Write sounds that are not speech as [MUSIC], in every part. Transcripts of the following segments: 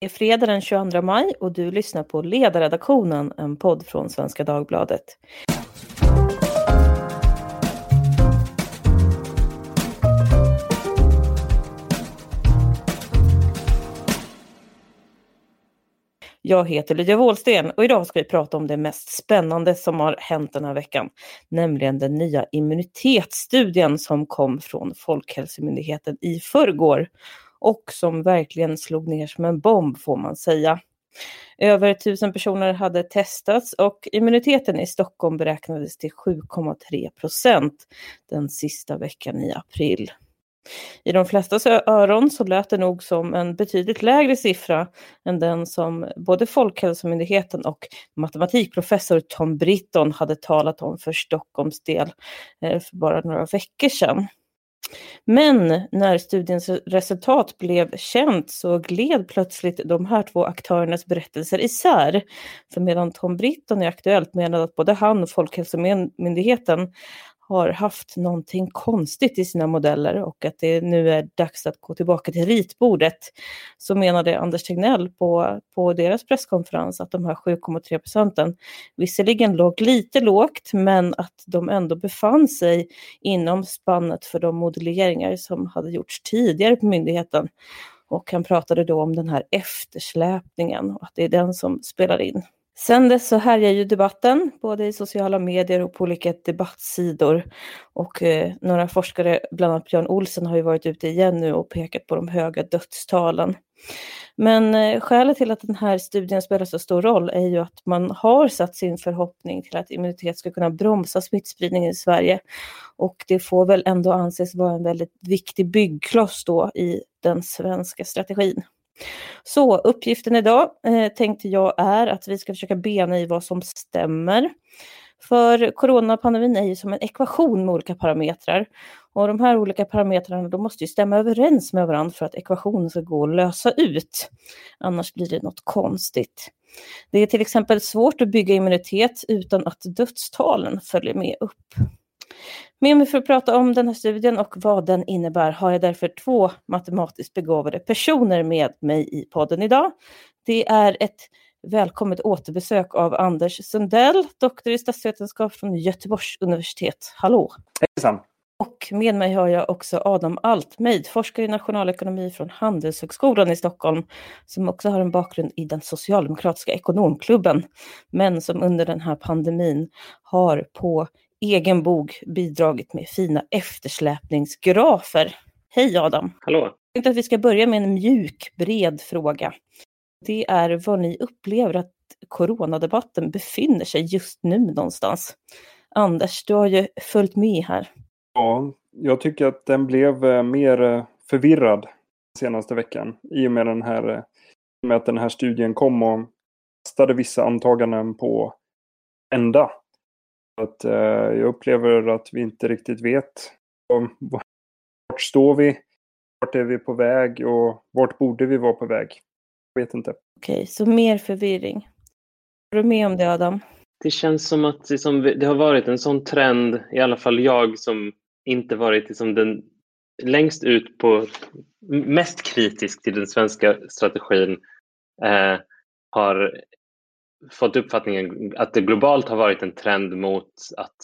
Det är fredag den 22 maj och du lyssnar på Ledarredaktionen, en podd från Svenska Dagbladet. Jag heter Lydia Wåhlsten och idag ska vi prata om det mest spännande som har hänt den här veckan, nämligen den nya immunitetsstudien som kom från Folkhälsomyndigheten i förrgår och som verkligen slog ner som en bomb får man säga. Över tusen personer hade testats och immuniteten i Stockholm beräknades till 7,3 procent den sista veckan i april. I de flestas öron så lät det nog som en betydligt lägre siffra än den som både Folkhälsomyndigheten och matematikprofessor Tom Britton hade talat om för Stockholms del eh, för bara några veckor sedan. Men när studiens resultat blev känt så gled plötsligt de här två aktörernas berättelser isär. För medan Tom Britton i Aktuellt menade att både han och Folkhälsomyndigheten har haft någonting konstigt i sina modeller och att det nu är dags att gå tillbaka till ritbordet. Så menade Anders Tegnell på, på deras presskonferens att de här 7,3 procenten visserligen låg lite lågt men att de ändå befann sig inom spannet för de modelleringar som hade gjorts tidigare på myndigheten. Och han pratade då om den här eftersläpningen och att det är den som spelar in. Sen dess så härjar ju debatten, både i sociala medier och på olika debattsidor. Och eh, några forskare, bland annat Björn Olsen, har ju varit ute igen nu och pekat på de höga dödstalen. Men eh, skälet till att den här studien spelar så stor roll är ju att man har satt sin förhoppning till att immunitet ska kunna bromsa smittspridningen i Sverige. Och det får väl ändå anses vara en väldigt viktig byggkloss då i den svenska strategin. Så uppgiften idag eh, tänkte jag är att vi ska försöka bena i vad som stämmer. För coronapandemin är ju som en ekvation med olika parametrar. Och de här olika parametrarna de måste ju stämma överens med varandra för att ekvationen ska gå att lösa ut. Annars blir det något konstigt. Det är till exempel svårt att bygga immunitet utan att dödstalen följer med upp. Med mig för att prata om den här studien och vad den innebär har jag därför två matematiskt begåvade personer med mig i podden idag. Det är ett välkommet återbesök av Anders Sundell, doktor i statsvetenskap från Göteborgs universitet. Hallå! Hejsan! Och med mig har jag också Adam Altmeid, forskare i nationalekonomi från Handelshögskolan i Stockholm, som också har en bakgrund i den socialdemokratiska ekonomklubben, men som under den här pandemin har på egen bok bidragit med fina eftersläpningsgrafer. Hej Adam! Hallå! Jag tänkte att vi ska börja med en mjuk, bred fråga. Det är var ni upplever att coronadebatten befinner sig just nu någonstans. Anders, du har ju följt med här. Ja, jag tycker att den blev eh, mer eh, förvirrad senaste veckan i och med, den här, eh, med att den här studien kom och kastade vissa antaganden på ända. Att, eh, jag upplever att vi inte riktigt vet om, vart står vi, vart är vi på väg och vart borde vi vara på väg. Jag vet inte. Okej, så mer förvirring. Är du med om det Adam? Det känns som att liksom, det har varit en sån trend, i alla fall jag som inte varit liksom, den längst ut på, mest kritisk till den svenska strategin, eh, har fått uppfattningen att det globalt har varit en trend mot att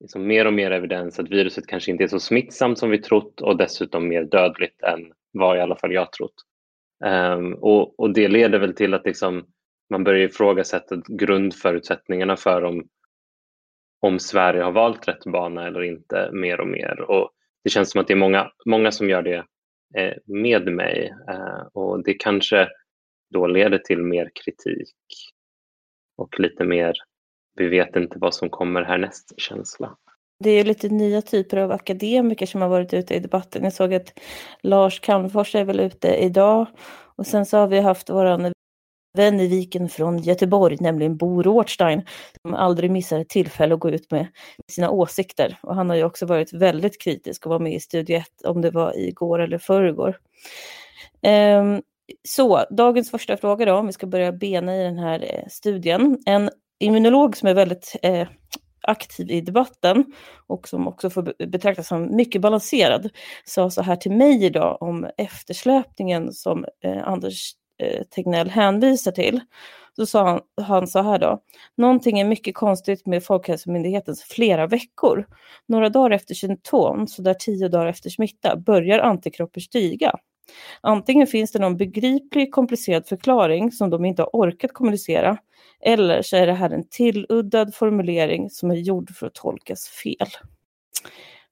liksom mer och mer evidens att viruset kanske inte är så smittsamt som vi trott och dessutom mer dödligt än vad i alla fall jag trott. Um, och, och, det leder väl till att liksom, man börjar ifrågasätta grundförutsättningarna för om, om Sverige har valt rätt bana eller inte mer och mer. Och det känns som att det är många, många som gör det eh, med mig eh, och det kanske då leder till mer kritik och lite mer vi vet inte vad som kommer härnäst känsla. Det är lite nya typer av akademiker som har varit ute i debatten. Jag såg att Lars Calmfors är väl ute idag och sen så har vi haft våran vän i viken från Göteborg, nämligen Bo Rothstein, som aldrig missar ett tillfälle att gå ut med sina åsikter. Och han har ju också varit väldigt kritisk och var med i Studio 1, om det var igår eller förrgår. Um, så, dagens första fråga då, om vi ska börja bena i den här eh, studien. En immunolog som är väldigt eh, aktiv i debatten och som också får betraktas som mycket balanserad, sa så här till mig idag om eftersläpningen som eh, Anders eh, Tegnell hänvisar till. Så sa han, han så här då. Någonting är mycket konstigt med Folkhälsomyndighetens flera veckor. Några dagar efter symptom, så där tio dagar efter smitta, börjar antikroppar stiga. Antingen finns det någon begriplig komplicerad förklaring som de inte har orkat kommunicera eller så är det här en tilluddad formulering som är gjord för att tolkas fel.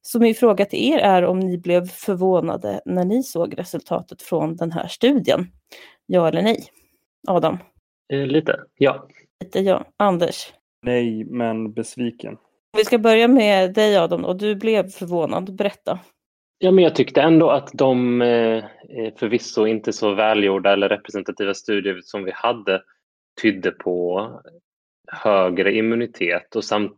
Så min fråga till er är om ni blev förvånade när ni såg resultatet från den här studien? Ja eller nej? Adam? Eh, lite, ja. Lite ja. Anders? Nej, men besviken. Vi ska börja med dig Adam och du blev förvånad. Berätta. Ja, men jag tyckte ändå att de eh, eh, förvisso inte så välgjorda eller representativa studier som vi hade tydde på högre immunitet och samt,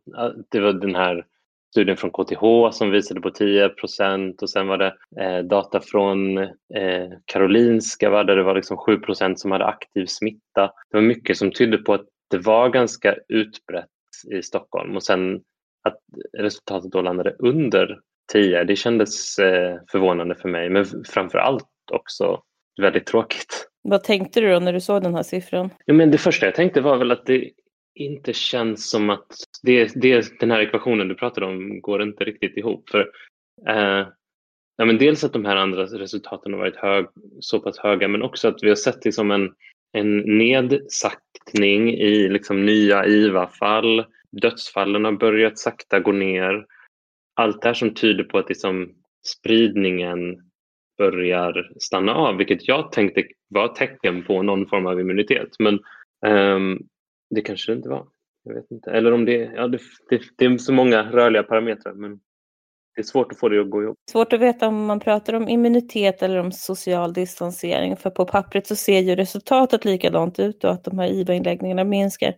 det var den här studien från KTH som visade på 10 procent och sen var det eh, data från eh, Karolinska va, där det var liksom 7 procent som hade aktiv smitta. Det var mycket som tydde på att det var ganska utbrett i Stockholm och sen att resultatet då landade under 10, det kändes eh, förvånande för mig men framför allt också väldigt tråkigt. Vad tänkte du då när du såg den här siffran? Ja, men det första jag tänkte var väl att det inte känns som att det, det, den här ekvationen du pratade om går inte riktigt ihop. För, eh, ja, men dels att de här andra resultaten har varit hög, så pass höga men också att vi har sett liksom en, en nedsaktning i liksom nya IVA-fall. Dödsfallen har börjat sakta gå ner. Allt det här som tyder på att liksom spridningen börjar stanna av, vilket jag tänkte var tecken på någon form av immunitet. Men um, det kanske det inte var. Jag vet inte. Eller om det, ja, det, det, det, är så många rörliga parametrar. Men det är svårt att få det att gå ihop. Svårt att veta om man pratar om immunitet eller om social distansering. För på pappret så ser ju resultatet likadant ut och att de här IVA-inläggningarna minskar.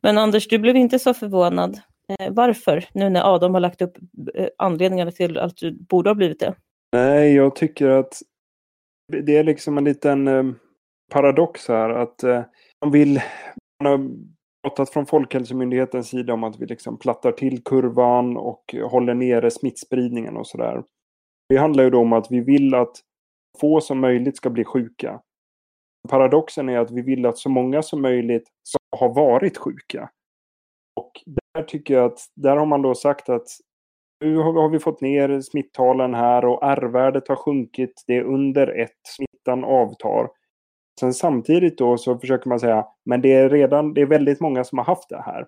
Men Anders, du blev inte så förvånad. Eh, varför? Nu när Adam har lagt upp eh, anledningarna till att du borde ha blivit det. Nej, jag tycker att det är liksom en liten eh, paradox här. Att eh, man vill... Man har pratat från Folkhälsomyndighetens sida om att vi liksom plattar till kurvan och håller nere smittspridningen och sådär. Det handlar ju då om att vi vill att få som möjligt ska bli sjuka. Paradoxen är att vi vill att så många som möjligt ska ha varit sjuka. Och där tycker jag att, där har man då sagt att nu har vi fått ner smittalen här och R-värdet har sjunkit. Det är under ett. Smittan avtar. Sen samtidigt då så försöker man säga, men det är redan, det är väldigt många som har haft det här.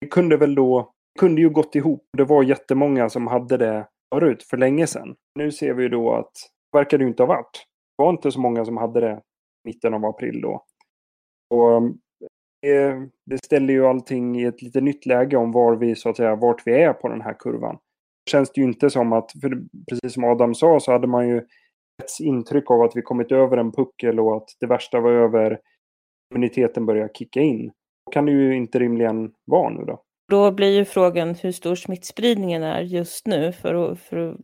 Det kunde väl då, kunde ju gått ihop. Det var jättemånga som hade det förut, för länge sedan. Nu ser vi då att det verkar det inte ha varit. Det var inte så många som hade det mitten av april då. Och Eh, det, ställer ju allting i ett lite nytt läge om var vi, så att säga, vart vi är på den här kurvan känns det ju inte som att, för precis som Adam sa, så hade man ju ett intryck av att vi kommit över en puckel och att det värsta var över. Immuniteten börjar kicka in. Då kan det ju inte rimligen vara nu då. Då blir ju frågan hur stor smittspridningen är just nu för att, för att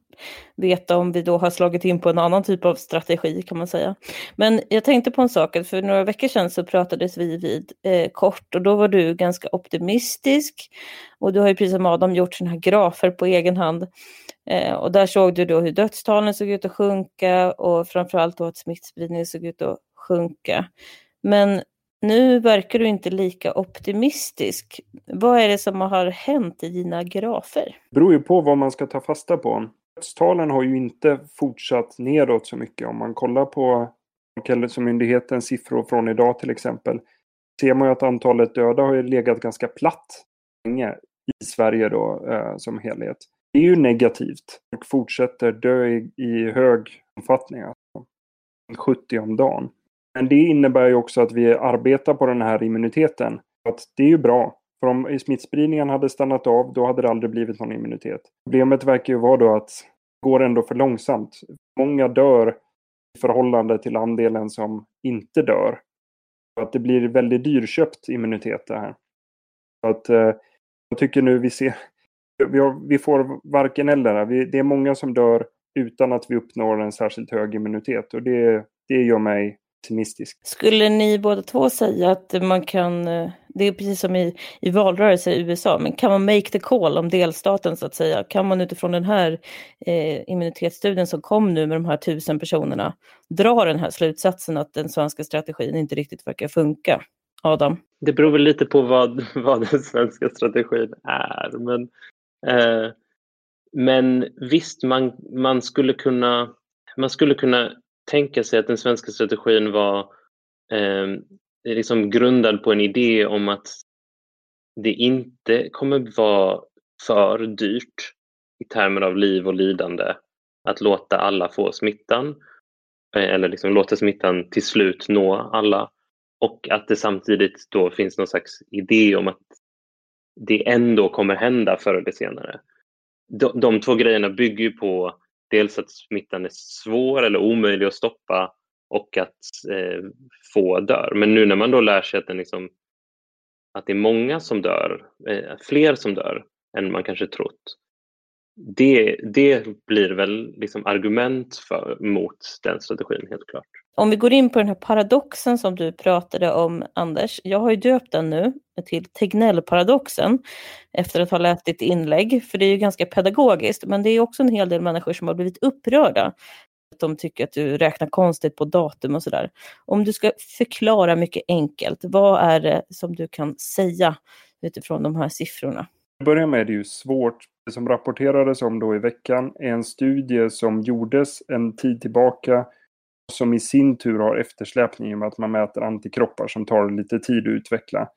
veta om vi då har slagit in på en annan typ av strategi kan man säga. Men jag tänkte på en sak, för några veckor sedan så pratades vi vid eh, kort och då var du ganska optimistisk och du har ju precis som Adam gjort sådana här grafer på egen hand. Eh, och där såg du då hur dödstalen såg ut att sjunka och framförallt då att smittspridningen såg ut att sjunka. Men nu verkar du inte lika optimistisk. Vad är det som har hänt i dina grafer? Det beror ju på vad man ska ta fasta på. Dödstalen har ju inte fortsatt nedåt så mycket. Om man kollar på Folkhälsomyndighetens siffror från idag till exempel ser man ju att antalet döda har legat ganska platt länge i Sverige då eh, som helhet. Det är ju negativt. Folk fortsätter dö i, i hög omfattning. Alltså. 70 om dagen. Men det innebär ju också att vi arbetar på den här immuniteten. Att det är ju bra. För om smittspridningen hade stannat av, då hade det aldrig blivit någon immunitet. Problemet verkar ju vara då att det går ändå för långsamt. Många dör i förhållande till andelen som inte dör. Att det blir väldigt dyrköpt immunitet det här. Så att, eh, jag tycker nu vi ser, vi, har, vi får varken eller. Vi, det är många som dör utan att vi uppnår en särskilt hög immunitet och det, det gör mig pessimistisk. Skulle ni båda två säga att man kan, det är precis som i, i valrörelser i USA, men kan man make the call om delstaten så att säga? Kan man utifrån den här eh, immunitetsstudien som kom nu med de här tusen personerna dra den här slutsatsen att den svenska strategin inte riktigt verkar funka? Adam? Det beror väl lite på vad, [LAUGHS] vad den svenska strategin är. Men, eh, men visst, man, man, skulle kunna, man skulle kunna tänka sig att den svenska strategin var eh, liksom grundad på en idé om att det inte kommer vara för dyrt i termer av liv och lidande att låta alla få smittan eh, eller liksom låta smittan till slut nå alla och att det samtidigt då finns någon slags idé om att det ändå kommer hända förr eller senare. De, de två grejerna bygger ju på dels att smittan är svår eller omöjlig att stoppa och att eh, få dör. Men nu när man då lär sig att, den liksom, att det är många som dör, eh, fler som dör än man kanske trott, det, det blir väl liksom argument för, mot den strategin helt klart. Om vi går in på den här paradoxen som du pratade om Anders. Jag har ju döpt den nu till Tegnell-paradoxen efter att ha läst ditt inlägg, för det är ju ganska pedagogiskt, men det är också en hel del människor som har blivit upprörda. De tycker att du räknar konstigt på datum och sådär. Om du ska förklara mycket enkelt, vad är det som du kan säga utifrån de här siffrorna? Till att börja med är det ju svårt. Det som rapporterades om då i veckan är en studie som gjordes en tid tillbaka som i sin tur har eftersläpning i och med att man mäter antikroppar som tar lite tid att utveckla.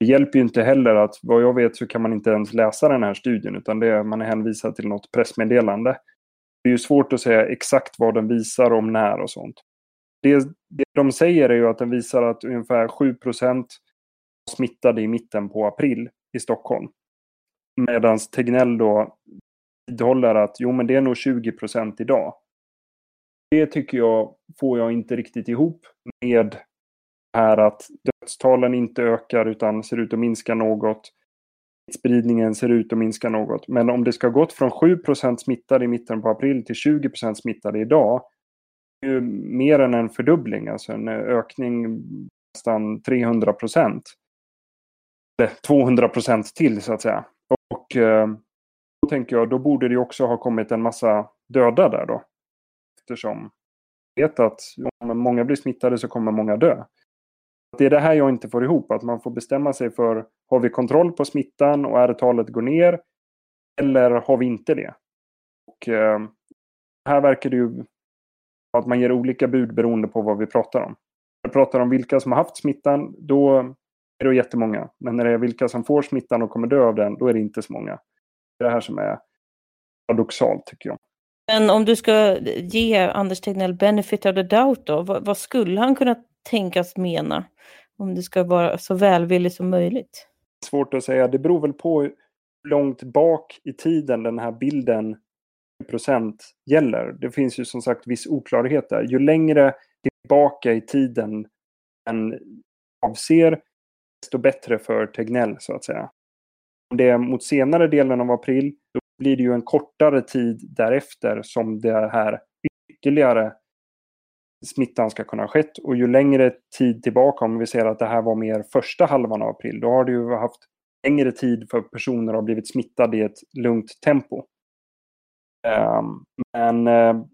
Det hjälper ju inte heller att vad jag vet så kan man inte ens läsa den här studien utan det är, man är hänvisad till något pressmeddelande. Det är ju svårt att säga exakt vad den visar om när och sånt. Det, det de säger är ju att den visar att ungefär 7% smittade i mitten på april i Stockholm. Medan Tegnell då vidhåller att jo men det är nog 20% idag. Det tycker jag får jag inte riktigt ihop med det här att dödstalen inte ökar utan ser ut att minska något. Spridningen ser ut att minska något. Men om det ska gått från 7% smittade i mitten på april till 20% smittade idag. Det är ju mer än en fördubbling, alltså en ökning nästan 300 procent. Eller 200 procent till så att säga. Och eh, då tänker jag, då borde det också ha kommit en massa döda där då eftersom vi vet att om många blir smittade så kommer många dö. Det är det här jag inte får ihop, att man får bestämma sig för har vi kontroll på smittan och R-talet går ner eller har vi inte det? Och eh, här verkar det ju att man ger olika bud beroende på vad vi pratar om. När vi pratar om vilka som har haft smittan, då är det jättemånga. Men när det är vilka som får smittan och kommer dö av den, då är det inte så många. Det är det här som är paradoxalt tycker jag. Men om du ska ge Anders Tegnell benefit of the doubt då, vad, vad, skulle han kunna tänkas mena? Om det ska vara så välvilligt som möjligt. Svårt att säga. Det beror väl på hur långt bak i tiden den här bilden procent gäller. Det finns ju som sagt viss oklarhet där. Ju längre tillbaka i tiden den avser, desto bättre för Tegnell så att säga. Om det är mot senare delen av april, då blir det ju en kortare tid därefter som det här ytterligare smittan ska kunna ha skett. Och ju längre tid tillbaka, om vi ser att det här var mer första halvan av april, då har det ju haft längre tid för personer att ha blivit smittade i ett lugnt tempo. Ehm, men eh,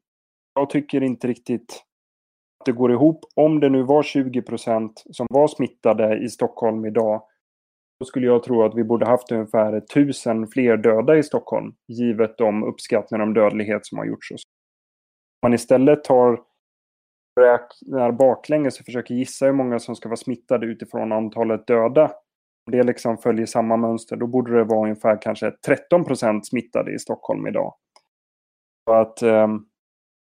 jag tycker inte riktigt att det går ihop. Om det nu var 20 procent som var smittade i Stockholm idag skulle jag tro att vi borde haft ungefär tusen fler döda i Stockholm, givet de uppskattningar om dödlighet som har gjorts. Om man istället tar räknar baklänges och försöker gissa hur många som ska vara smittade utifrån antalet döda. Om det liksom följer samma mönster, då borde det vara ungefär kanske 13 procent smittade i Stockholm idag. Så att eh,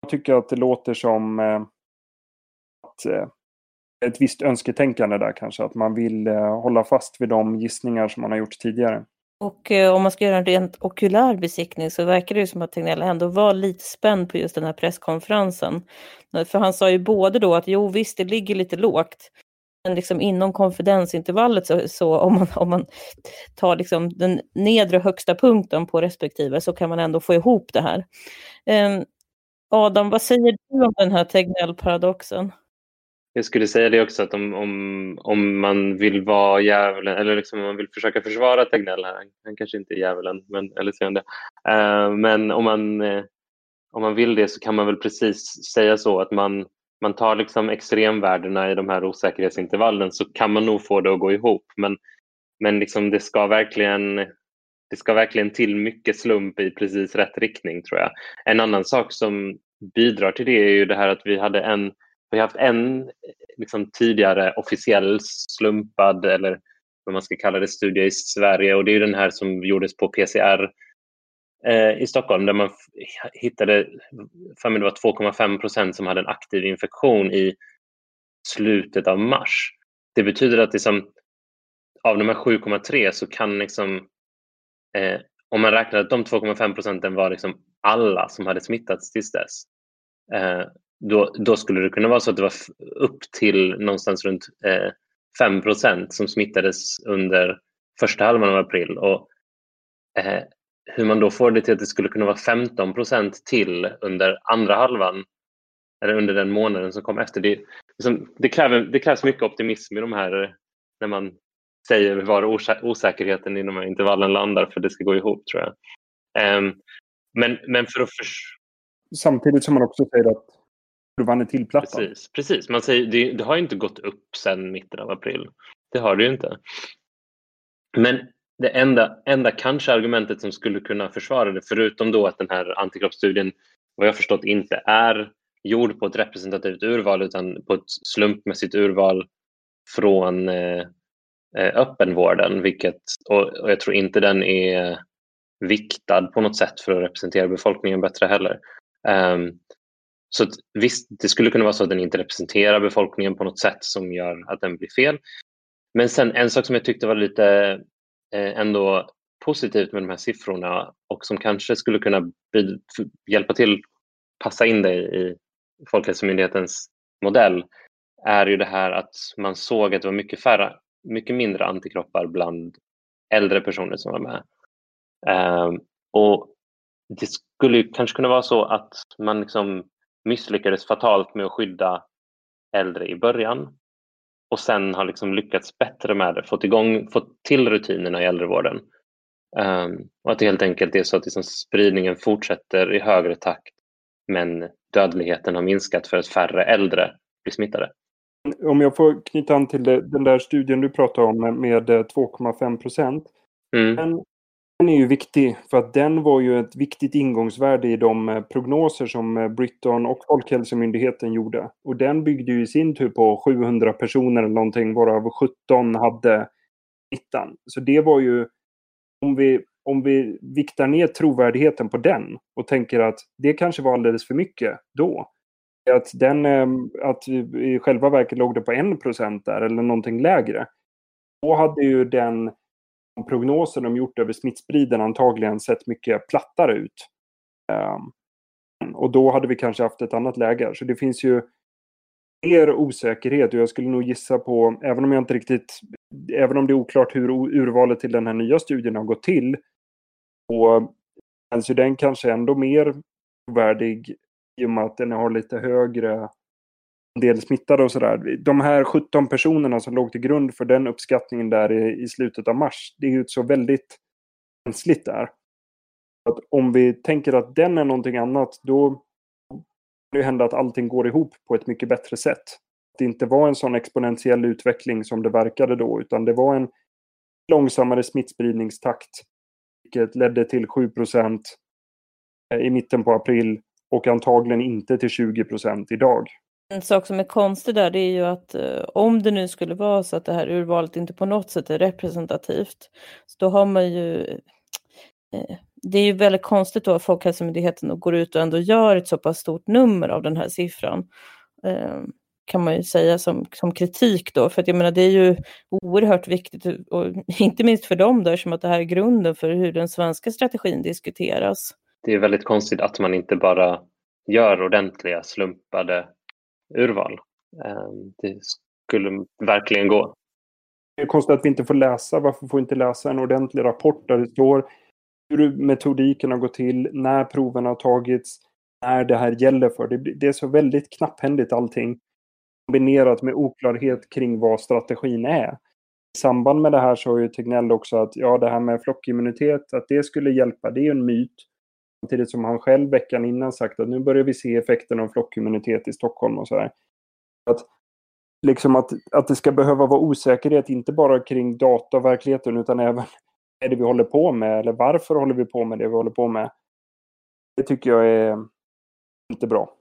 jag tycker att det låter som eh, att eh, ett visst önsketänkande där kanske. Att man vill eh, hålla fast vid de gissningar som man har gjort tidigare. Och eh, om man ska göra en rent okulär besiktning så verkar det som att Tegnell ändå var lite spänd på just den här presskonferensen. För han sa ju både då att jo visst, det ligger lite lågt. Men liksom inom konfidensintervallet så, så om, man, om man tar liksom den nedre högsta punkten på respektive så kan man ändå få ihop det här. Eh, Adam, vad säger du om den här Tegnell-paradoxen? Jag skulle säga det också att om, om, om man vill vara djävulen eller liksom om man vill försöka försvara Tegnell här, han kanske inte är djävulen, men, eller säger han det. Uh, men om man, uh, om man vill det så kan man väl precis säga så att man, man tar liksom extremvärdena i de här osäkerhetsintervallen så kan man nog få det att gå ihop. Men, men liksom det, ska verkligen, det ska verkligen till mycket slump i precis rätt riktning tror jag. En annan sak som bidrar till det är ju det här att vi hade en vi har haft en liksom, tidigare officiell slumpad eller vad man ska kalla det studie i Sverige och det är den här som gjordes på PCR eh, i Stockholm där man hittade, för mig det var 2,5 procent som hade en aktiv infektion i slutet av mars. Det betyder att liksom, av de här 7,3 så kan liksom, eh, om man räknar att de 2,5 procenten var liksom alla som hade smittats tills dess, eh, då, då skulle det kunna vara så att det var upp till någonstans runt eh, 5 som smittades under första halvan av april. Och, eh, hur man då får det till att det skulle kunna vara 15% till under andra halvan eller under den månaden som kom efter. Det, liksom, det, kräver, det krävs mycket optimism i de här när man säger var osäkerheten i de här intervallen landar för att det ska gå ihop tror jag. Um, men, men för att. Samtidigt som man också säger att kurvan är tillplattad. Precis, precis. Man säger, det, det har inte gått upp sedan mitten av april. Det har det ju inte. Men det enda, enda kanske argumentet som skulle kunna försvara det, förutom då att den här antikroppsstudien vad jag förstått inte är gjord på ett representativt urval utan på ett slumpmässigt urval från eh, eh öppenvården, vilket, och, och, jag tror inte den är viktad på något sätt för att representera befolkningen bättre heller. Um, så visst, det skulle kunna vara så att den inte representerar befolkningen på något sätt som gör att den blir fel. Men sen en sak som jag tyckte var lite eh, ändå positivt med de här siffrorna och som kanske skulle kunna hjälpa till passa in det i Folkhälsomyndighetens modell är ju det här att man såg att det var mycket färre, mycket mindre antikroppar bland äldre personer som var med. Eh, och det skulle kanske kunna vara så att man liksom misslyckades fatalt med att skydda äldre i början och sen har liksom lyckats bättre med det, fått, igång, fått till rutinerna i äldrevården. Um, och att det helt enkelt är så att liksom spridningen fortsätter i högre takt men dödligheten har minskat för att färre äldre blir smittade. Om jag får knyta an till det, den där studien du pratade om med 2,5 procent. Mm. Den den är ju viktig för att den var ju ett viktigt ingångsvärde i de eh, prognoser som eh, Britton och Folkhälsomyndigheten gjorde. Och den byggde ju i sin tur på 700 personer eller någonting varav 17 hade smittan. Så det var ju, om vi, om vi viktar ner trovärdigheten på den och tänker att det kanske var alldeles för mycket då. Att, den, eh, att i själva verket låg det på 1 där eller någonting lägre. Då hade ju den prognoser de gjort över smittspriden antagligen sett mycket plattare ut. Ehm, och då hade vi kanske haft ett annat läge. Så det finns ju mer osäkerhet och jag skulle nog gissa på, även om jag inte riktigt, även om det är oklart hur urvalet till den här nya studien har gått till, och ju den kanske ändå mer värdig i och med att den har lite högre del smittade och sådär. De här 17 personerna som låg till grund för den uppskattningen där i, i slutet av mars, det är ju så väldigt känsligt där. Att om vi tänker att den är någonting annat, då kan det hända att allting går ihop på ett mycket bättre sätt. Att det inte var en sån exponentiell utveckling som det verkade då, utan det var en långsammare smittspridningstakt, vilket ledde till 7% eh, i mitten på april och antagligen inte till 20% idag. En sak som är konstig där det är ju att eh, om det nu skulle vara så att det här urvalet inte på något sätt är representativt, så då har man ju eh, det är ju väldigt konstigt då att Folkhälsomyndigheten går ut och ändå gör ett så pass stort nummer av den här siffran. Eh, kan man ju säga som, som kritik då, för att jag menar det är ju oerhört viktigt och inte minst för dem då, som att det här är grunden för hur den svenska strategin diskuteras. Det är väldigt konstigt att man inte bara gör ordentliga slumpade urval. Ehm, det skulle verkligen gå. Det är konstigt att vi inte får läsa. Varför får vi inte läsa en ordentlig rapport där det står hur metodiken har gått till, när proven har tagits, när det här gäller för. Det, det är så väldigt knapphändigt allting. kombinerat med oklarhet kring vad strategin är. I samband med det här så har ju Tegnell också att ja, det här med flockimmunitet, att det skulle hjälpa, det är en myt. Samtidigt som han själv veckan innan sagt att nu börjar vi se effekten av flockimmunitet i Stockholm och så här. Att, liksom att, att det ska behöva vara osäkerhet, inte bara kring data och verkligheten, utan även är det vi håller på med eller varför håller vi på med det vi håller på med. Det tycker jag är inte bra.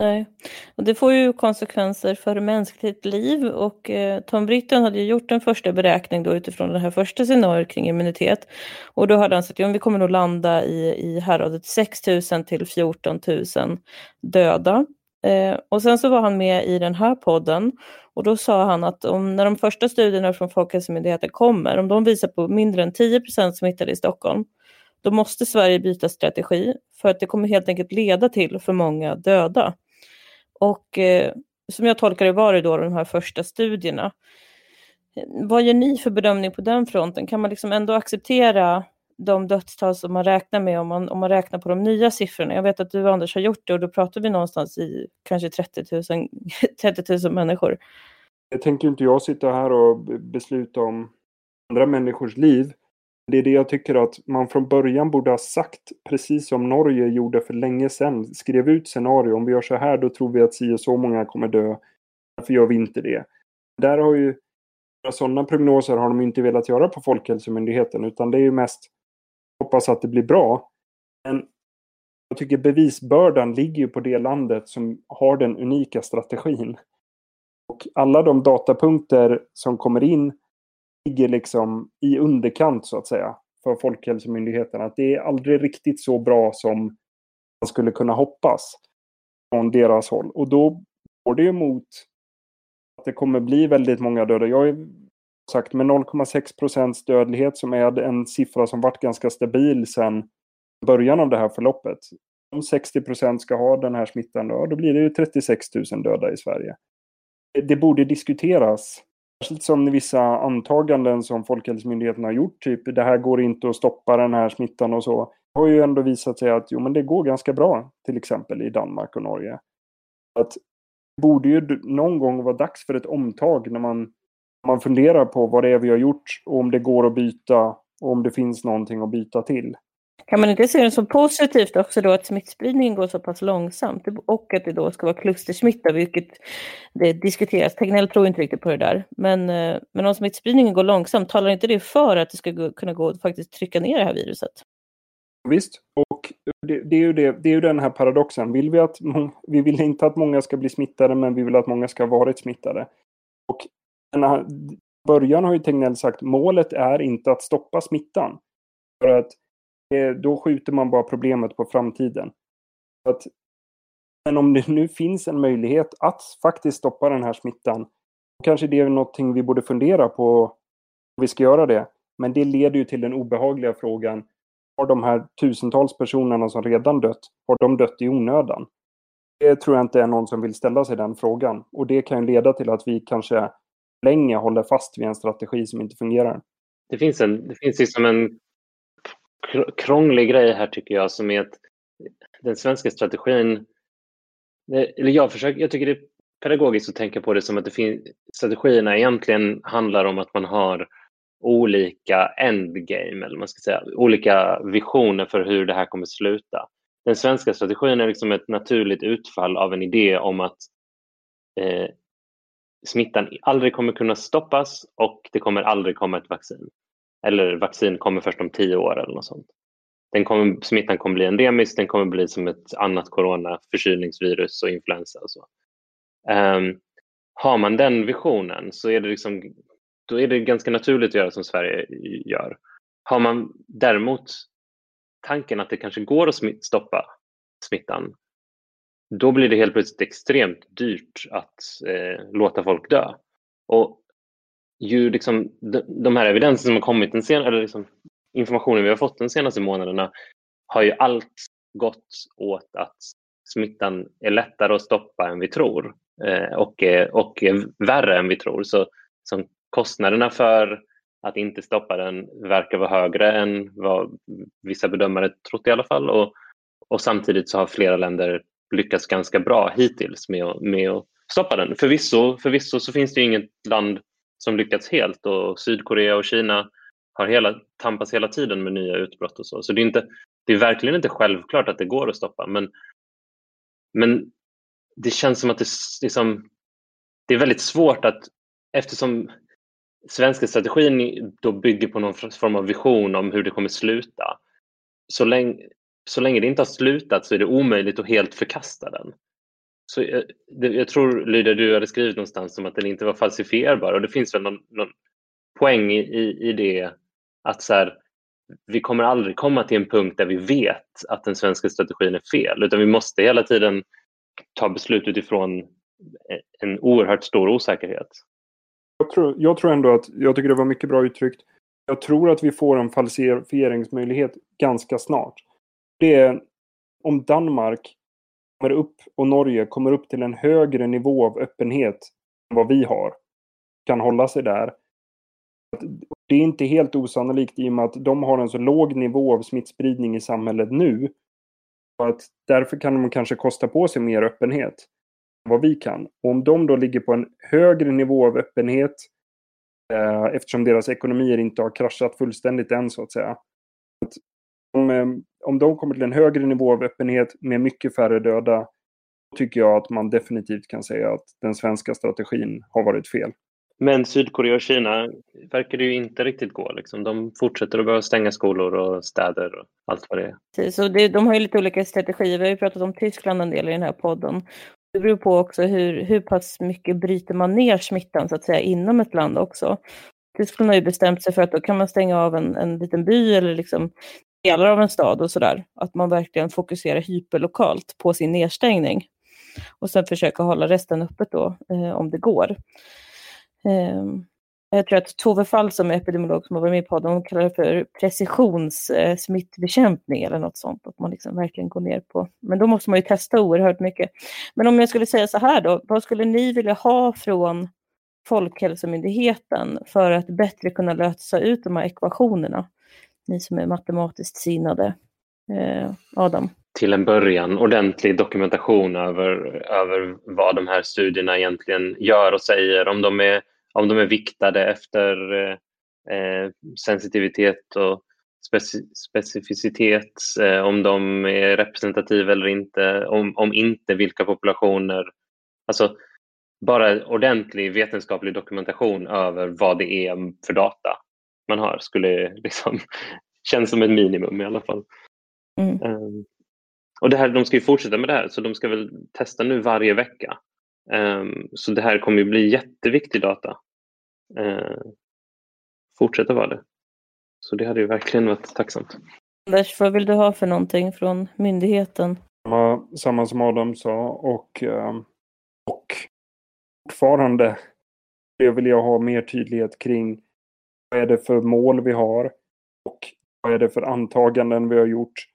Nej, och det får ju konsekvenser för mänskligt liv och eh, Tom Britton hade ju gjort en första beräkning då utifrån det här första scenariot kring immunitet och då hade han sagt att ja, vi kommer nog landa i, i häradet 6 000 till 14 000 döda. Eh, och sen så var han med i den här podden och då sa han att om, när de första studierna från Folkhälsomyndigheten kommer, om de visar på mindre än 10% smittade i Stockholm, då måste Sverige byta strategi för att det kommer helt enkelt leda till för många döda. Och eh, som jag tolkar det var det då de här första studierna. Vad gör ni för bedömning på den fronten? Kan man liksom ändå acceptera de dödstal som man räknar med om man, om man räknar på de nya siffrorna? Jag vet att du Anders har gjort det och då pratar vi någonstans i kanske 30 000, 30 000 människor. Jag tänker inte jag sitta här och besluta om andra människors liv. Det är det jag tycker att man från början borde ha sagt, precis som Norge gjorde för länge sedan. Skrev ut scenario, om vi gör så här då tror vi att si och så många kommer dö. Varför gör vi inte det? Där har ju sådana prognoser har de inte velat göra på Folkhälsomyndigheten utan det är ju mest hoppas att det blir bra. Men jag tycker bevisbördan ligger ju på det landet som har den unika strategin. Och alla de datapunkter som kommer in ligger liksom i underkant så att säga för Folkhälsomyndigheten. Att det är aldrig riktigt så bra som man skulle kunna hoppas från deras håll. Och då går det ju mot att det kommer bli väldigt många döda. Jag har sagt med 0,6 procents dödlighet som är en siffra som varit ganska stabil sedan början av det här förloppet. Om 60 procent ska ha den här smittan då, då blir det ju 36 000 döda i Sverige. Det borde diskuteras Särskilt som vissa antaganden som Folkhälsomyndigheten har gjort, typ det här går inte att stoppa den här smittan och så, har ju ändå visat sig att jo, men det går ganska bra, till exempel i Danmark och Norge. Att det borde ju någon gång vara dags för ett omtag när man, man funderar på vad det är vi har gjort och om det går att byta och om det finns någonting att byta till. Kan man inte se det som positivt också då att smittspridningen går så pass långsamt och att det då ska vara klustersmitta, vilket det diskuteras. Tegnell tror inte riktigt på det där. Men, eh, men om smittspridningen går långsamt, talar inte det för att det ska kunna gå att faktiskt trycka ner det här viruset? Visst, och det, det, är ju det, det är ju den här paradoxen. Vill vi, att, vi vill inte att många ska bli smittade, men vi vill att många ska ha varit smittade. Och den början har ju Tegnell sagt, målet är inte att stoppa smittan. För att Eh, då skjuter man bara problemet på framtiden. Att, men om det nu finns en möjlighet att faktiskt stoppa den här smittan, då kanske det är någonting vi borde fundera på om vi ska göra det. Men det leder ju till den obehagliga frågan, har de här tusentals personerna som redan dött, har de dött i onödan? Det tror jag inte är någon som vill ställa sig den frågan. Och det kan ju leda till att vi kanske länge håller fast vid en strategi som inte fungerar. Det finns, en, det finns liksom en krånglig grej här tycker jag som är att den svenska strategin, eller jag, försöker, jag tycker det är pedagogiskt att tänka på det som att det finns, strategierna egentligen handlar om att man har olika endgame, eller man ska säga, olika visioner för hur det här kommer sluta. Den svenska strategin är liksom ett naturligt utfall av en idé om att eh, smittan aldrig kommer kunna stoppas och det kommer aldrig komma ett vaccin. Eller vaccin kommer först om tio år eller något sånt. Den kommer, smittan kommer bli endemisk, den kommer bli som ett annat corona, förkylningsvirus och influensa och så. Um, har man den visionen så är det, liksom, då är det ganska naturligt att göra som Sverige gör. Har man däremot tanken att det kanske går att smitt, stoppa smittan, då blir det helt plötsligt extremt dyrt att eh, låta folk dö. Och ju liksom, de här evidensen som har kommit den sen, eller liksom informationen vi har fått de senaste månaderna har ju allt gått åt att smittan är lättare att stoppa än vi tror eh, och, och är värre än vi tror. Så som kostnaderna för att inte stoppa den verkar vara högre än vad vissa bedömare trott i alla fall. Och, och samtidigt så har flera länder lyckats ganska bra hittills med att, med att stoppa den. Förvisso, förvisso så finns det inget land som lyckats helt och Sydkorea och Kina har hela, tampas hela tiden med nya utbrott och så. Så det är, inte, det är verkligen inte självklart att det går att stoppa. Men, men det känns som att det, liksom, det är väldigt svårt att eftersom svenska strategin då bygger på någon form av vision om hur det kommer sluta. Så länge, så länge det inte har slutat så är det omöjligt att helt förkasta den. Så jag, det, jag tror Lydia, du hade skrivit någonstans om att den inte var falsifierbar och det finns väl någon, någon poäng i, i det att så här, vi kommer aldrig komma till en punkt där vi vet att den svenska strategin är fel utan vi måste hela tiden ta beslut utifrån eh, en oerhört stor osäkerhet. Jag tror, jag tror ändå att, jag tycker det var mycket bra uttryckt. Jag tror att vi får en falsifieringsmöjlighet ganska snart. Det är om Danmark kommer upp och Norge kommer upp till en högre nivå av öppenhet än vad vi har. Kan hålla sig där. Det är inte helt osannolikt i och med att de har en så låg nivå av smittspridning i samhället nu. Att därför kan de kanske kosta på sig mer öppenhet än vad vi kan. Och om de då ligger på en högre nivå av öppenhet eh, eftersom deras ekonomier inte har kraschat fullständigt än så att säga. Att de, eh, om de kommer till en högre nivå av öppenhet med mycket färre döda, då tycker jag att man definitivt kan säga att den svenska strategin har varit fel. Men Sydkorea och Kina verkar det ju inte riktigt gå. Liksom. De fortsätter att behöva stänga skolor och städer och allt vad det är. Precis, och det, de har ju lite olika strategier. Vi har ju pratat om Tyskland en del i den här podden. Det beror på också hur, hur pass mycket bryter man ner smittan så att säga inom ett land också. Tyskland har ju bestämt sig för att då kan man stänga av en, en liten by eller liksom delar av en stad och sådär. Att man verkligen fokuserar hyperlokalt på sin nedstängning. Och sen försöka hålla resten öppet då, eh, om det går. Eh, jag tror att Tove Fall som är epidemiolog som har varit med i podden, hon kallar det för precisionssmittbekämpning eh, eller något sånt. Att man liksom verkligen går ner på. Men då måste man ju testa oerhört mycket. Men om jag skulle säga så här då, vad skulle ni vilja ha från Folkhälsomyndigheten för att bättre kunna lösa ut de här ekvationerna? Ni som är matematiskt sinnade. Eh, Adam? Till en början ordentlig dokumentation över, över vad de här studierna egentligen gör och säger. Om de är, om de är viktade efter eh, eh sensitivitet och speci specificitet, eh, om de är representativa eller inte, om, om inte vilka populationer. Alltså bara ordentlig vetenskaplig dokumentation över vad det är för data man har skulle liksom [LAUGHS] känns som ett minimum i alla fall. Mm. Um, och det här, de ska ju fortsätta med det här så de ska väl testa nu varje vecka. Um, så det här kommer ju bli jätteviktig data. Uh, fortsätta vara det. Så det hade ju verkligen varit tacksamt. Anders, vad vill du ha för någonting från myndigheten? Samma, samma som Adam sa och, och fortfarande vill jag ha mer tydlighet kring vad är det för mål vi har? Och vad är det för antaganden vi har gjort?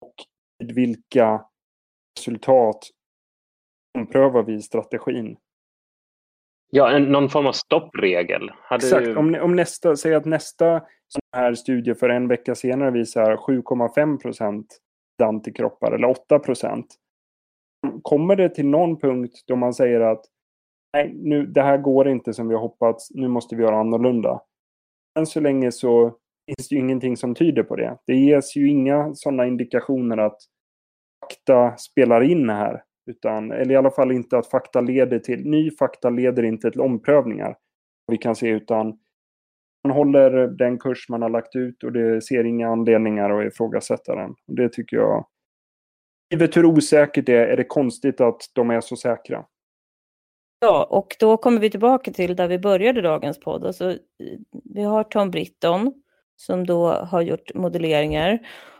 Och vid vilka resultat omprövar vi strategin? Ja, en, någon form av stoppregel. Hade Exakt. Du... Om, om nästa, säg att nästa sån här studie för en vecka senare visar 7,5 procent antikroppar eller 8 procent. Kommer det till någon punkt då man säger att nej, nu, det här går inte som vi har hoppats, nu måste vi göra annorlunda än så länge så finns det ju ingenting som tyder på det. Det ges ju inga sådana indikationer att fakta spelar in här. Utan, eller i alla fall inte att fakta leder till, ny fakta leder inte till omprövningar. Vi kan se utan man håller den kurs man har lagt ut och det ser inga anledningar att ifrågasätta den. Det tycker jag. Givet hur osäkert det är, är det konstigt att de är så säkra. Ja, och då kommer vi tillbaka till där vi började dagens podd. Alltså, vi har Tom Britton som då har gjort modelleringar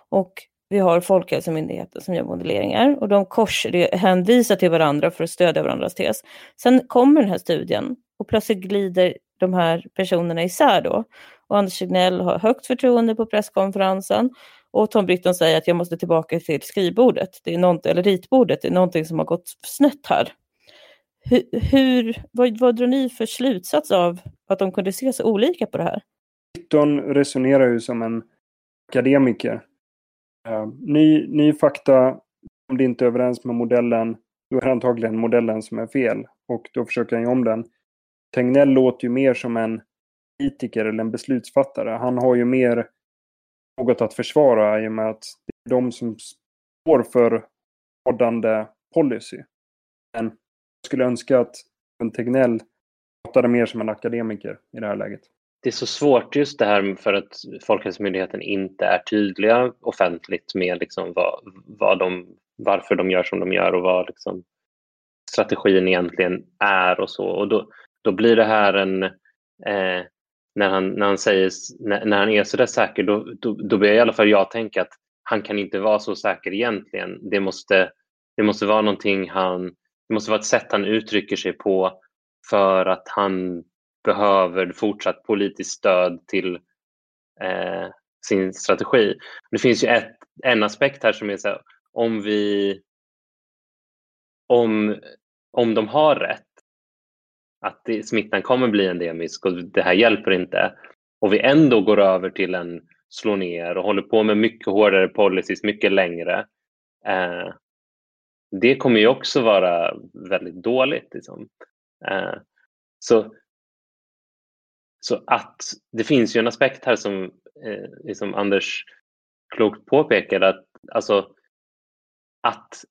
och vi har Folkhälsomyndigheten som gör modelleringar och de korshänvisar till varandra för att stödja varandras tes. Sen kommer den här studien och plötsligt glider de här personerna isär då. Och Anders Tegnell har högt förtroende på presskonferensen och Tom Britton säger att jag måste tillbaka till skrivbordet, det är något, eller ritbordet, det är någonting som har gått snett här. Hur, hur, vad, vad drar ni för slutsats av att de kunde se så olika på det här? Britton resonerar ju som en akademiker. Uh, ny, ny fakta, om det inte är överens med modellen, då är det antagligen modellen som är fel. och då försöker han ju om den. Tegnell låter ju mer som en politiker eller en beslutsfattare. Han har ju mer något att försvara i och med att det är de som står för rådande policy. Men skulle önska att Tegnell pratade mer som en akademiker i det här läget. Det är så svårt just det här för att Folkhälsomyndigheten inte är tydliga offentligt med liksom vad, vad de, varför de gör som de gör och vad liksom strategin egentligen är och så. Och då, då blir det här en... Eh, när, han, när, han säger, när, när han är så där säker, då, då, då blir i alla fall jag tänka att han kan inte vara så säker egentligen. Det måste, det måste vara någonting han... Det måste vara ett sätt han uttrycker sig på för att han behöver fortsatt politiskt stöd till eh, sin strategi. Det finns ju ett, en aspekt här som är så här, om vi om, om de har rätt att det, smittan kommer bli endemisk och det här hjälper inte och vi ändå går över till en slå ner och håller på med mycket hårdare policies mycket längre. Eh, det kommer ju också vara väldigt dåligt. Liksom. Eh, så, så att det finns ju en aspekt här som eh, liksom Anders klokt påpekade att alltså att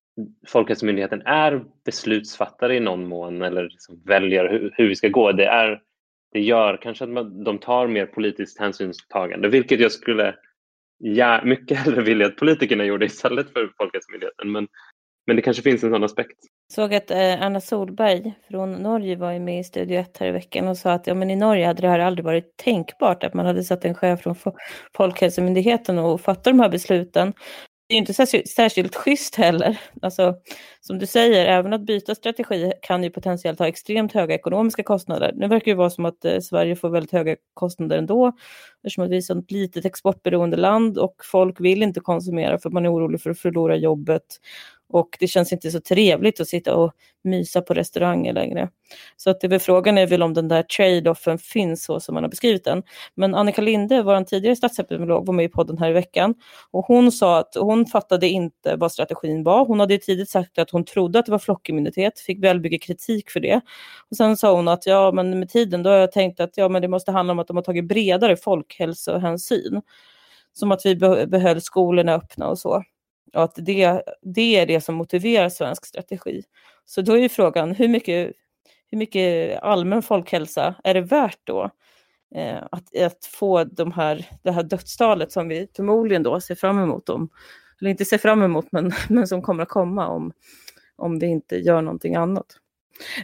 Folkhälsomyndigheten är beslutsfattare i någon mån eller liksom väljer hur, hur vi ska gå. Det, är, det gör kanske att man, de tar mer politiskt hänsynstagande, vilket jag skulle ja, mycket hellre vilja att politikerna gjorde istället för Folkhälsomyndigheten. Men, men det kanske finns en sån aspekt. Jag såg att eh, Anna Solberg från Norge var med i Studio 1 här i veckan och sa att ja, men i Norge hade det här aldrig varit tänkbart att man hade satt en chef från Folkhälsomyndigheten och fattat de här besluten det är inte särskilt, särskilt schysst heller. Alltså, som du säger, även att byta strategi kan ju potentiellt ha extremt höga ekonomiska kostnader. Nu verkar det vara som att eh, Sverige får väldigt höga kostnader ändå, eftersom att vi är ett sånt litet exportberoende land och folk vill inte konsumera för att man är orolig för att förlora jobbet och det känns inte så trevligt att sitta och mysa på restauranger längre. Så att det är frågan är väl om den där trade-offen finns så som man har beskrivit den. Men Annika Linde, vår tidigare statsepidemiolog, var med i podden här i veckan och hon sa att hon fattade inte vad strategin var. Hon hade tidigt sagt att hon trodde att det var flockimmunitet, fick välbygga kritik för det. Och sen sa hon att ja, men med tiden då har jag tänkt att ja, men det måste handla om att de har tagit bredare folkhälsohänsyn. Som att vi behöll skolorna öppna och så. Och att det, det är det som motiverar svensk strategi. Så då är ju frågan, hur mycket, hur mycket allmän folkhälsa är det värt då? Eh, att, att få de här, det här dödstalet som vi förmodligen då ser fram emot, om, eller inte ser fram emot, men, [LAUGHS] men som kommer att komma om, om vi inte gör någonting annat.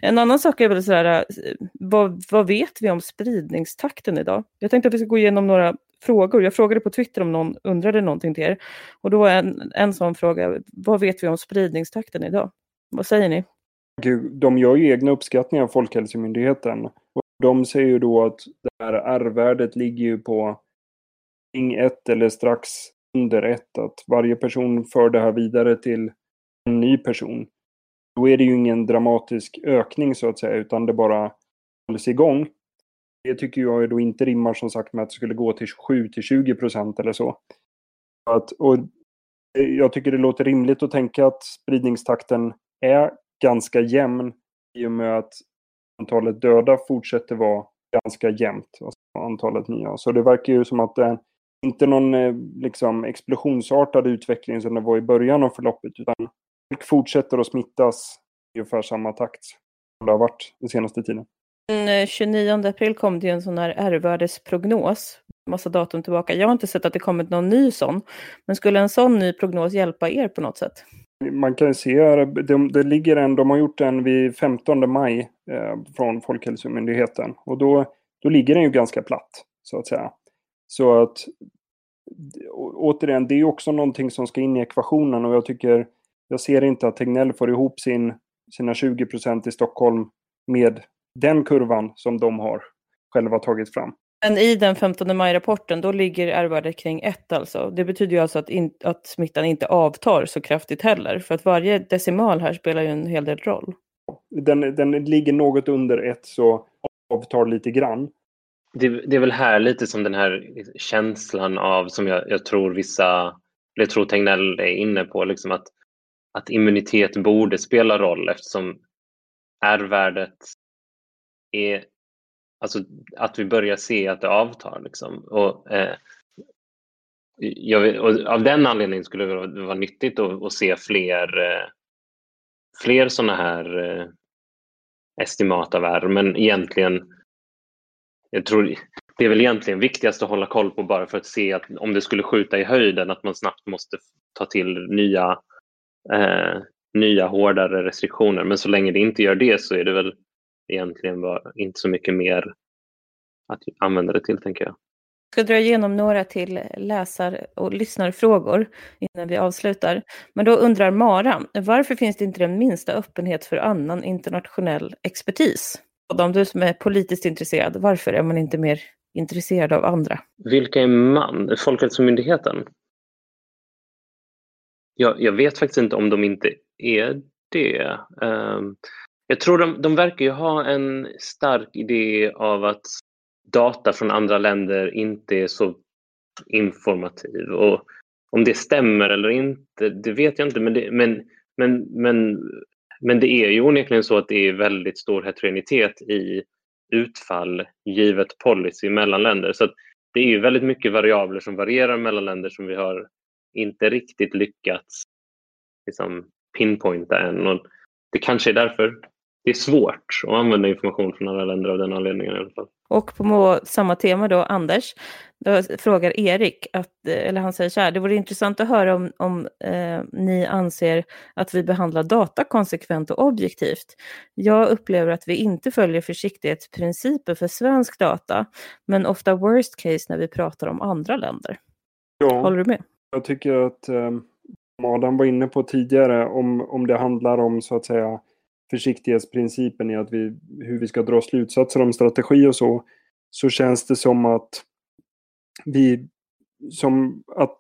En annan sak är väl så här, eh, vad, vad vet vi om spridningstakten idag? Jag tänkte att vi ska gå igenom några frågor. Jag frågade på Twitter om någon undrade någonting till er. Och då var en, en sån fråga, vad vet vi om spridningstakten idag? Vad säger ni? De gör ju egna uppskattningar, Folkhälsomyndigheten. Och de säger ju då att det här R-värdet ligger ju på kring ett eller strax under ett. Att varje person för det här vidare till en ny person. Då är det ju ingen dramatisk ökning så att säga, utan det bara hålls igång. Det tycker jag då inte rimmar som sagt med att det skulle gå till 7 till 20 procent eller så. Att, och eh, jag tycker det låter rimligt att tänka att spridningstakten är ganska jämn i och med att antalet döda fortsätter vara ganska jämnt. Alltså antalet nya. Så det verkar ju som att det är inte någon eh, liksom, explosionsartad utveckling som det var i början av förloppet. Utan folk fortsätter att smittas i ungefär samma takt som det har varit den senaste tiden. Den eh, 29 april kom det ju en sån här R-värdesprognos, massa datum tillbaka. Jag har inte sett att det kommit någon ny sån. Men skulle en sån ny prognos hjälpa er på något sätt? Man kan se, eh, det, det ligger en, de har gjort den vid 15 maj eh, från Folkhälsomyndigheten. Och då, då ligger den ju ganska platt, så att säga. Så att, återigen, det är också någonting som ska in i ekvationen och jag tycker, jag ser inte att Tegnell får ihop sin, sina 20 procent i Stockholm med den kurvan som de har själva tagit fram. Men i den 15 maj-rapporten, då ligger R-värdet kring 1 alltså. Det betyder ju alltså att, in, att smittan inte avtar så kraftigt heller. För att varje decimal här spelar ju en hel del roll. Den, den ligger något under 1 så avtar lite grann. Det, det, är väl här lite som den här känslan av, som jag, jag tror vissa, jag tror Tegnell är inne på, liksom att, att immunitet borde spela roll eftersom R-värdet är alltså att vi börjar se att det avtar. Liksom. Och, eh, jag, och av den anledningen skulle det vara nyttigt att, att se fler, eh, fler sådana här eh, estimat av R, men egentligen jag tror det är väl egentligen viktigast att hålla koll på bara för att se att om det skulle skjuta i höjden att man snabbt måste ta till nya, eh, nya hårdare restriktioner. Men så länge det inte gör det så är det väl egentligen bara inte så mycket mer att använda det till, tänker jag. Jag ska dra igenom några till läsar och lyssnarfrågor innan vi avslutar. Men då undrar Mara, varför finns det inte den minsta öppenhet för annan internationell expertis? Adam, du som är politiskt intresserad, varför är man inte mer intresserad av andra? Vilka är man? Folkhälsomyndigheten? Jag, jag vet faktiskt inte om de inte är det. Jag tror de, de verkar ju ha en stark idé av att data från andra länder inte är så informativ. Och om det stämmer eller inte, det vet jag inte. Men, det, men, men, men, men det är ju onekligen så att det är väldigt stor heterogenitet i utfall givet policy mellan länder. Så det är ju väldigt mycket variabler som varierar mellan länder som vi har inte riktigt lyckats liksom, pinpointa än. Och det kanske är därför det är svårt att använda information från andra länder av den anledningen i alla fall. Och på samma tema då, Anders, då frågar Erik, att, eller han säger så här, det vore intressant att höra om, om eh, ni anser att vi behandlar data konsekvent och objektivt. Jag upplever att vi inte följer försiktighetsprinciper för svensk data, men ofta worst case när vi pratar om andra länder. Ja, Håller du med? Jag tycker att eh, Adam var inne på tidigare, om, om det handlar om så att säga försiktighetsprincipen i att vi, hur vi ska dra slutsatser om strategi och så, så känns det som att vi, som att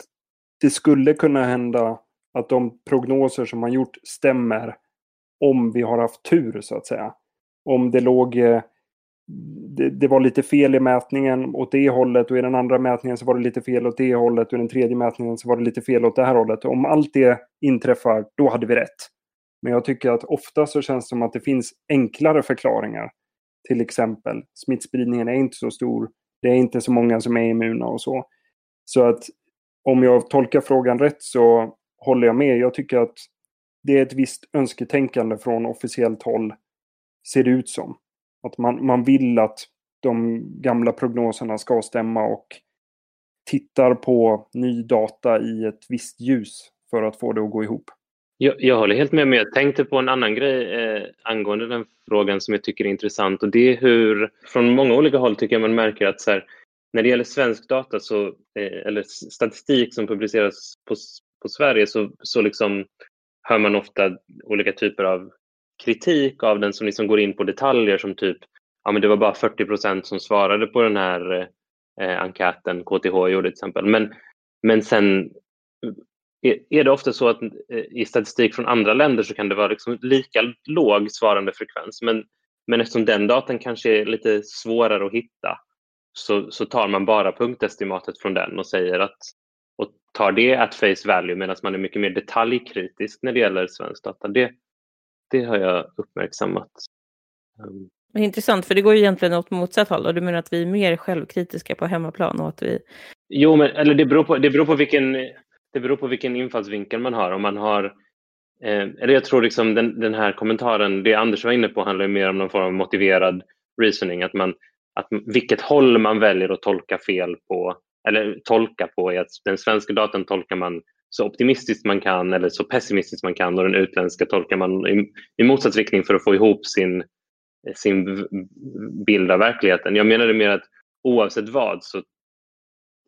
det skulle kunna hända att de prognoser som man gjort stämmer om vi har haft tur så att säga. Om det låg eh, det, det, var lite fel i mätningen åt det hållet och i den andra mätningen så var det lite fel åt det hållet och i den tredje mätningen så var det lite fel åt det här hållet. Om allt det inträffar, då hade vi rätt. Men jag tycker att ofta så känns det som att det finns enklare förklaringar. Till exempel smittspridningen är inte så stor. Det är inte så många som är immuna och så. Så att om jag tolkar frågan rätt så håller jag med. Jag tycker att det är ett visst önsketänkande från officiellt håll, ser det ut som. Att man, man vill att de gamla prognoserna ska stämma och tittar på ny data i ett visst ljus för att få det att gå ihop. Jag, jag håller helt med, men jag tänkte på en annan grej eh, angående den frågan som jag tycker är intressant och det är hur från många olika håll tycker jag man märker att så här, när det gäller svensk data så, eh, eller statistik som publiceras på, på Sverige så, så liksom hör man ofta olika typer av kritik av den som liksom går in på detaljer som typ ja men det var bara 40 procent som svarade på den här eh, enkäten KTH gjorde till exempel. Men, men sen är det ofta så att eh, i statistik från andra länder så kan det vara liksom lika låg svarande frekvens men, men eftersom den datan kanske är lite svårare att hitta så, så tar man bara punktestimatet från den och säger att och tar det at face value medan man är mycket mer detaljkritisk när det gäller svensk data. Det, det har jag uppmärksammat. Um, intressant, för det går ju egentligen åt motsatt håll. Och du menar att vi är mer självkritiska på hemmaplan? Och att vi... Jo, men eller det beror på, det beror på vilken det beror på vilken infallsvinkel man har. Om man har eh, eller jag tror liksom den, den, här kommentaren, det Anders var inne på handlar mer om någon form av motiverad reasoning. Att man, att vilket håll man väljer att tolka fel på, eller tolka på är att den svenska datan tolkar man så optimistiskt man kan eller så pessimistiskt man kan och den utländska tolkar man i, i motsatt riktning för att få ihop sin, sin bild av verkligheten. Jag menade mer att oavsett vad så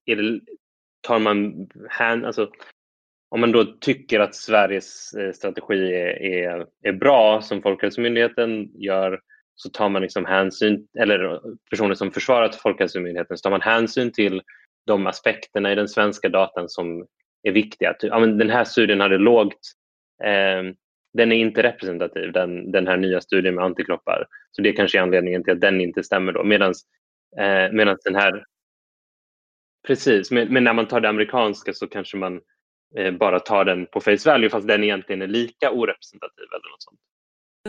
är det tar man hand, alltså, om man då tycker att Sveriges eh, strategi är, är, är bra som Folkhälsomyndigheten gör så tar man liksom hänsyn, eller eh, personer som försvarat Folkhälsomyndigheten, så tar man hänsyn till de aspekterna i den svenska datan som är viktiga. Ja, men den här studien hade lågt, eh, den är inte representativ, den, den här nya studien med antikroppar. Så det kanske är anledningen till att den inte stämmer då. Medan eh, den här Precis, men, men, när man tar det amerikanska så kanske man eh, bara tar den på face value fast den egentligen är lika orepresentativ eller något sånt.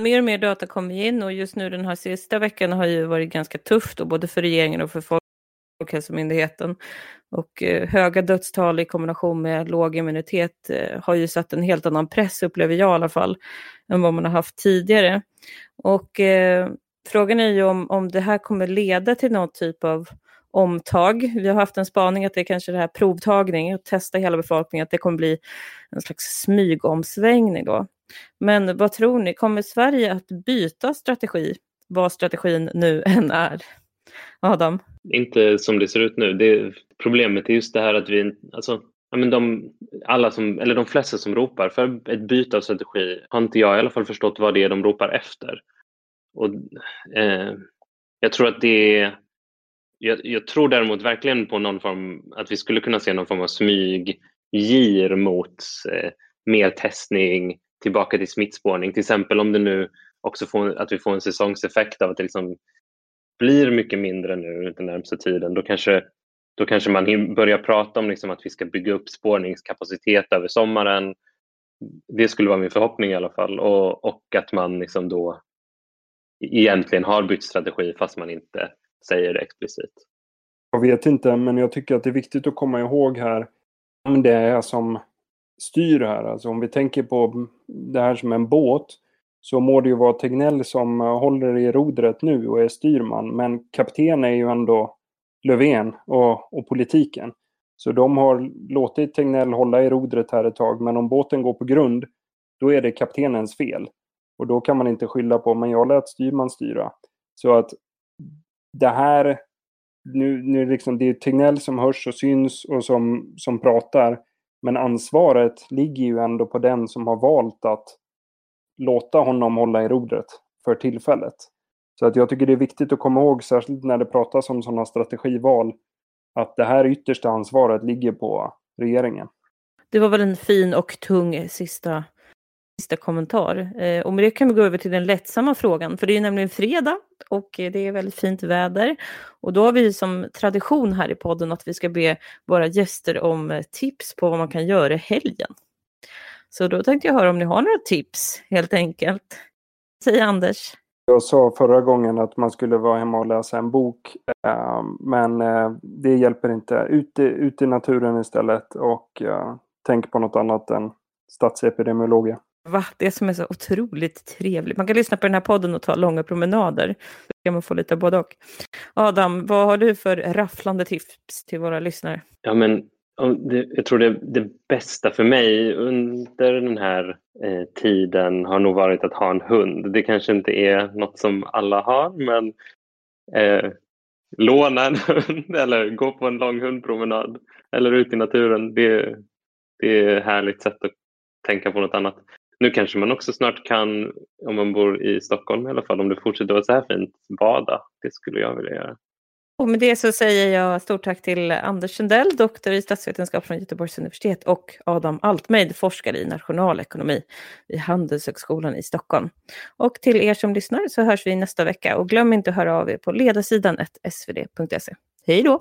Mer och mer data kommer in och just nu den här sista veckan har ju varit ganska tufft då, både för regeringen och för Folkhälsomyndigheten. Och eh, höga dödstal i kombination med låg immunitet eh, har ju satt en helt annan press, upplever jag i alla fall, än vad man har haft tidigare. Och eh, frågan är ju om, om det här kommer leda till någon typ av omtag. Vi har haft en spaning att det är kanske det här provtagning, att testa hela befolkningen, att det kommer bli en slags smygomsvängning då. Men vad tror ni, kommer Sverige att byta strategi, vad strategin nu [LAUGHS] än är? Adam? Inte som det ser ut nu. Det, problemet är just det här att vi, alltså, ja, men de, alla som, eller de flesta som ropar för ett byte av strategi har inte jag i alla fall förstått vad det är de ropar efter. Och, eh, jag tror att det är jag, jag, tror däremot verkligen på någon form, att vi skulle kunna se någon form av smyggir mot eh, mer testning, tillbaka till smittspårning. Till exempel om det nu också får, att vi får en säsongseffekt av att det liksom blir mycket mindre nu den närmsta tiden, då kanske, då kanske man börjar prata om liksom att vi ska bygga upp spårningskapacitet över sommaren. Det skulle vara min förhoppning i alla fall och, och att man liksom då egentligen har bytt strategi fast man inte säger det explicit. Jag vet inte, men jag tycker att det är viktigt att komma ihåg här om det är som styr här. Alltså om vi tänker på det här som en båt så må det ju vara Tegnell som eh, håller i rodret nu och är styrman. Men kapten är ju ändå Löfven och, och politiken. Så de har låtit Tegnell hålla i rodret här ett tag. Men om båten går på grund, då är det kaptenens fel. Och då kan man inte skylla på, men jag lät styrman styra. Så att det här, nu, nu liksom, det är Tegnell som hörs och syns och som, som pratar. Men ansvaret ligger ju ändå på den som har valt att låta honom hålla i rodret för tillfället. Så att jag tycker det är viktigt att komma ihåg, särskilt när det pratas om sådana strategival, att det här yttersta ansvaret ligger på regeringen. Det var väl en fin och tung sista, sista kommentar. Eh, och med det kan vi gå över till den lättsamma frågan, för det är nämligen fredag och eh, det är väldigt fint väder. Och då har vi som tradition här i podden att vi ska be våra gäster om eh, tips på vad man kan göra i helgen. Så då tänkte jag höra om ni har några tips helt enkelt. Säg Anders. Jag sa förra gången att man skulle vara hemma och läsa en bok. Eh, men eh, det hjälper inte. Ut i, ut i naturen istället och eh, tänk på något annat än statsepidemiologer. Va? Det som är så otroligt trevligt. Man kan lyssna på den här podden och ta långa promenader. Då kan man få lite både och. Adam, vad har du för rafflande tips till våra lyssnare? Ja, men jag tror det, det bästa för mig under den här eh, tiden har nog varit att ha en hund. Det kanske inte är något som alla har, men eh, låna en hund [LAUGHS] eller gå på en lång hundpromenad eller ut i naturen. Det, det är ett härligt sätt att tänka på något annat. Nu kanske man också snart kan, om man bor i Stockholm i alla fall, om det fortsätter vara så här fint, bada. Det skulle jag vilja göra. Och med det så säger jag stort tack till Anders Sundell, doktor i statsvetenskap från Göteborgs universitet och Adam Altmeid, forskare i nationalekonomi vid Handelshögskolan i Stockholm. Och till er som lyssnar så hörs vi nästa vecka och glöm inte att höra av er på ledarsidan svd.se. Hej då!